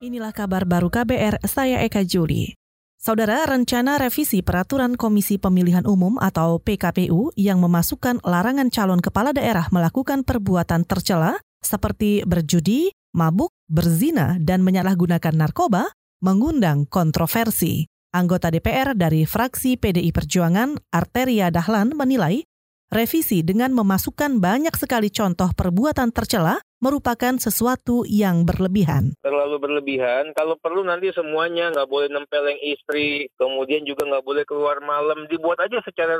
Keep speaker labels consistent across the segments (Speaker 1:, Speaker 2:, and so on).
Speaker 1: Inilah kabar baru KBR, saya Eka Juli. Saudara, rencana revisi peraturan Komisi Pemilihan Umum atau PKPU yang memasukkan larangan calon kepala daerah melakukan perbuatan tercela seperti berjudi, mabuk, berzina, dan menyalahgunakan narkoba mengundang kontroversi. Anggota DPR dari fraksi PDI Perjuangan, Arteria Dahlan, menilai revisi dengan memasukkan banyak sekali contoh perbuatan tercela merupakan sesuatu yang berlebihan.
Speaker 2: Terlalu berlebihan. Kalau perlu nanti semuanya nggak boleh nempeleng istri, kemudian juga nggak boleh keluar malam. Dibuat aja secara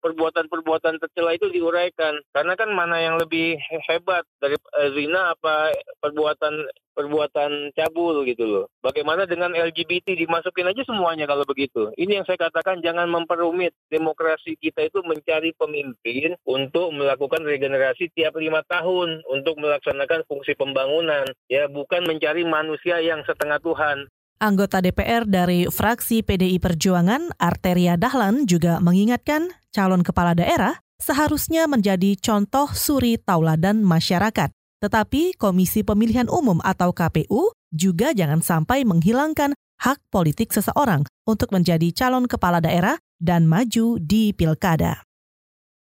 Speaker 2: perbuatan-perbuatan tercela itu diuraikan. Karena kan mana yang lebih hebat dari eh, zina apa perbuatan perbuatan cabul gitu loh. Bagaimana dengan LGBT dimasukin aja semuanya kalau begitu. Ini yang saya katakan jangan memperumit. Demokrasi kita itu mencari pemimpin untuk melakukan regenerasi tiap lima tahun untuk melaksanakan fungsi pembangunan. Ya bukan mencari manusia yang setengah Tuhan.
Speaker 1: Anggota DPR dari fraksi PDI Perjuangan, Arteria Dahlan, juga mengingatkan calon kepala daerah seharusnya menjadi contoh suri tauladan masyarakat. Tetapi Komisi Pemilihan Umum atau KPU juga jangan sampai menghilangkan hak politik seseorang untuk menjadi calon kepala daerah dan maju di pilkada.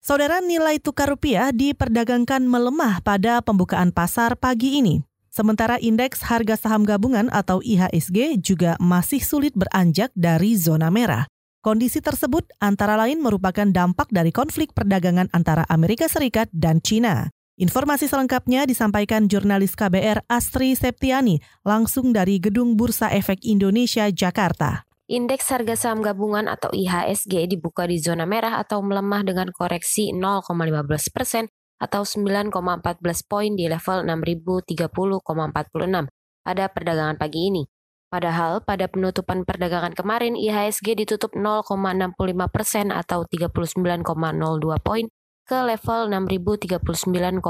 Speaker 1: Saudara nilai tukar rupiah diperdagangkan melemah pada pembukaan pasar pagi ini. Sementara indeks harga saham gabungan atau IHSG juga masih sulit beranjak dari zona merah. Kondisi tersebut antara lain merupakan dampak dari konflik perdagangan antara Amerika Serikat dan China. Informasi selengkapnya disampaikan jurnalis KBR Astri Septiani langsung dari Gedung Bursa Efek Indonesia, Jakarta.
Speaker 3: Indeks harga saham gabungan atau IHSG dibuka di zona merah atau melemah dengan koreksi 0,15 persen atau 9,14 poin di level 6030,46 pada perdagangan pagi ini. Padahal pada penutupan perdagangan kemarin IHSG ditutup 0,65 persen atau 39,02 poin ke level 6039,60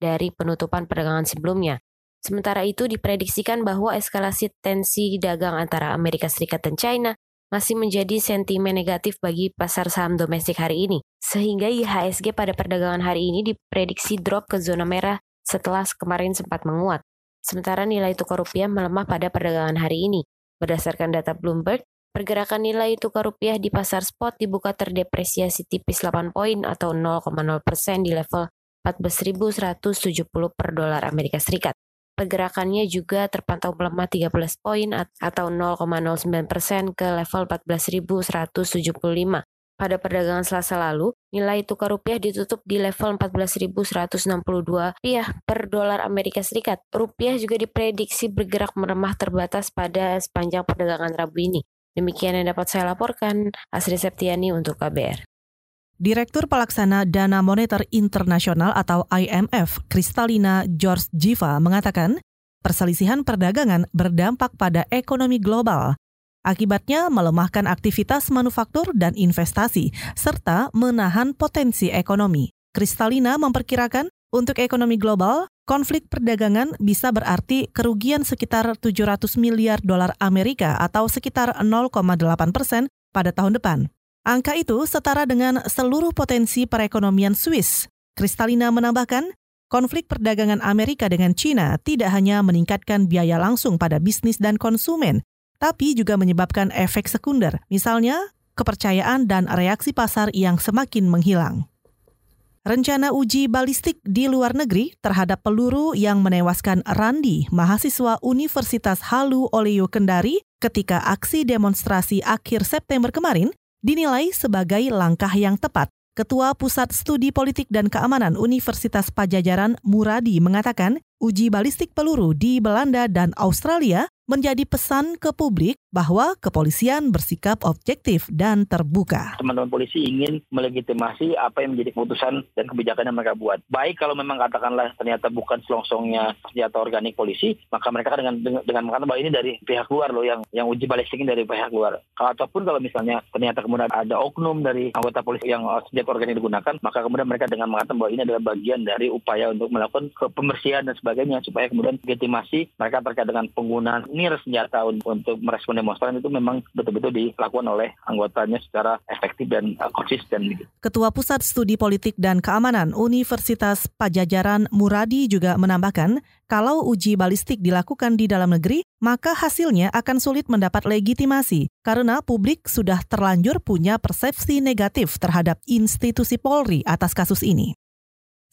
Speaker 3: dari penutupan perdagangan sebelumnya. Sementara itu diprediksikan bahwa eskalasi tensi dagang antara Amerika Serikat dan China masih menjadi sentimen negatif bagi pasar saham domestik hari ini, sehingga IHSG pada perdagangan hari ini diprediksi drop ke zona merah setelah kemarin sempat menguat. Sementara nilai tukar rupiah melemah pada perdagangan hari ini. Berdasarkan data Bloomberg, Pergerakan nilai tukar rupiah di pasar spot dibuka terdepresiasi tipis 8 poin atau 0,0 persen di level 14.170 per dolar Amerika Serikat. Pergerakannya juga terpantau melemah 13 poin atau 0,09 persen ke level 14.175. Pada perdagangan Selasa lalu, nilai tukar rupiah ditutup di level 14.162 rupiah per dolar Amerika Serikat. Rupiah juga diprediksi bergerak melemah terbatas pada sepanjang perdagangan Rabu ini. Demikian yang dapat saya laporkan, Asri Septiani untuk KBR.
Speaker 1: Direktur Pelaksana Dana Moneter Internasional atau IMF, Kristalina George Jiva mengatakan, perselisihan perdagangan berdampak pada ekonomi global. Akibatnya melemahkan aktivitas manufaktur dan investasi, serta menahan potensi ekonomi. Kristalina memperkirakan untuk ekonomi global, konflik perdagangan bisa berarti kerugian sekitar 700 miliar dolar Amerika atau sekitar 0,8 persen pada tahun depan. Angka itu setara dengan seluruh potensi perekonomian Swiss. Kristalina menambahkan, konflik perdagangan Amerika dengan China tidak hanya meningkatkan biaya langsung pada bisnis dan konsumen, tapi juga menyebabkan efek sekunder, misalnya kepercayaan dan reaksi pasar yang semakin menghilang rencana uji balistik di luar negeri terhadap peluru yang menewaskan Randi, mahasiswa Universitas Halu Oleo Kendari ketika aksi demonstrasi akhir September kemarin dinilai sebagai langkah yang tepat. Ketua Pusat Studi Politik dan Keamanan Universitas Pajajaran Muradi mengatakan uji balistik peluru di Belanda dan Australia menjadi pesan ke publik bahwa kepolisian bersikap objektif dan terbuka.
Speaker 4: Teman-teman polisi ingin melegitimasi apa yang menjadi keputusan dan kebijakan yang mereka buat. Baik kalau memang katakanlah ternyata bukan selongsongnya senjata organik polisi, maka mereka dengan dengan, mengatakan bahwa ini dari pihak luar loh yang yang uji balistik ini dari pihak luar. Ataupun kalau misalnya ternyata kemudian ada oknum dari anggota polisi yang senjata organik digunakan, maka kemudian mereka dengan mengatakan bahwa ini adalah bagian dari upaya untuk melakukan pembersihan dan sebagainya supaya kemudian legitimasi mereka terkait dengan penggunaan nir senjata untuk merespon demonstran itu memang betul-betul dilakukan oleh anggotanya secara efektif dan uh, konsisten.
Speaker 1: Ketua Pusat Studi Politik dan Keamanan Universitas Pajajaran Muradi juga menambahkan, kalau uji balistik dilakukan di dalam negeri, maka hasilnya akan sulit mendapat legitimasi karena publik sudah terlanjur punya persepsi negatif terhadap institusi Polri atas kasus ini.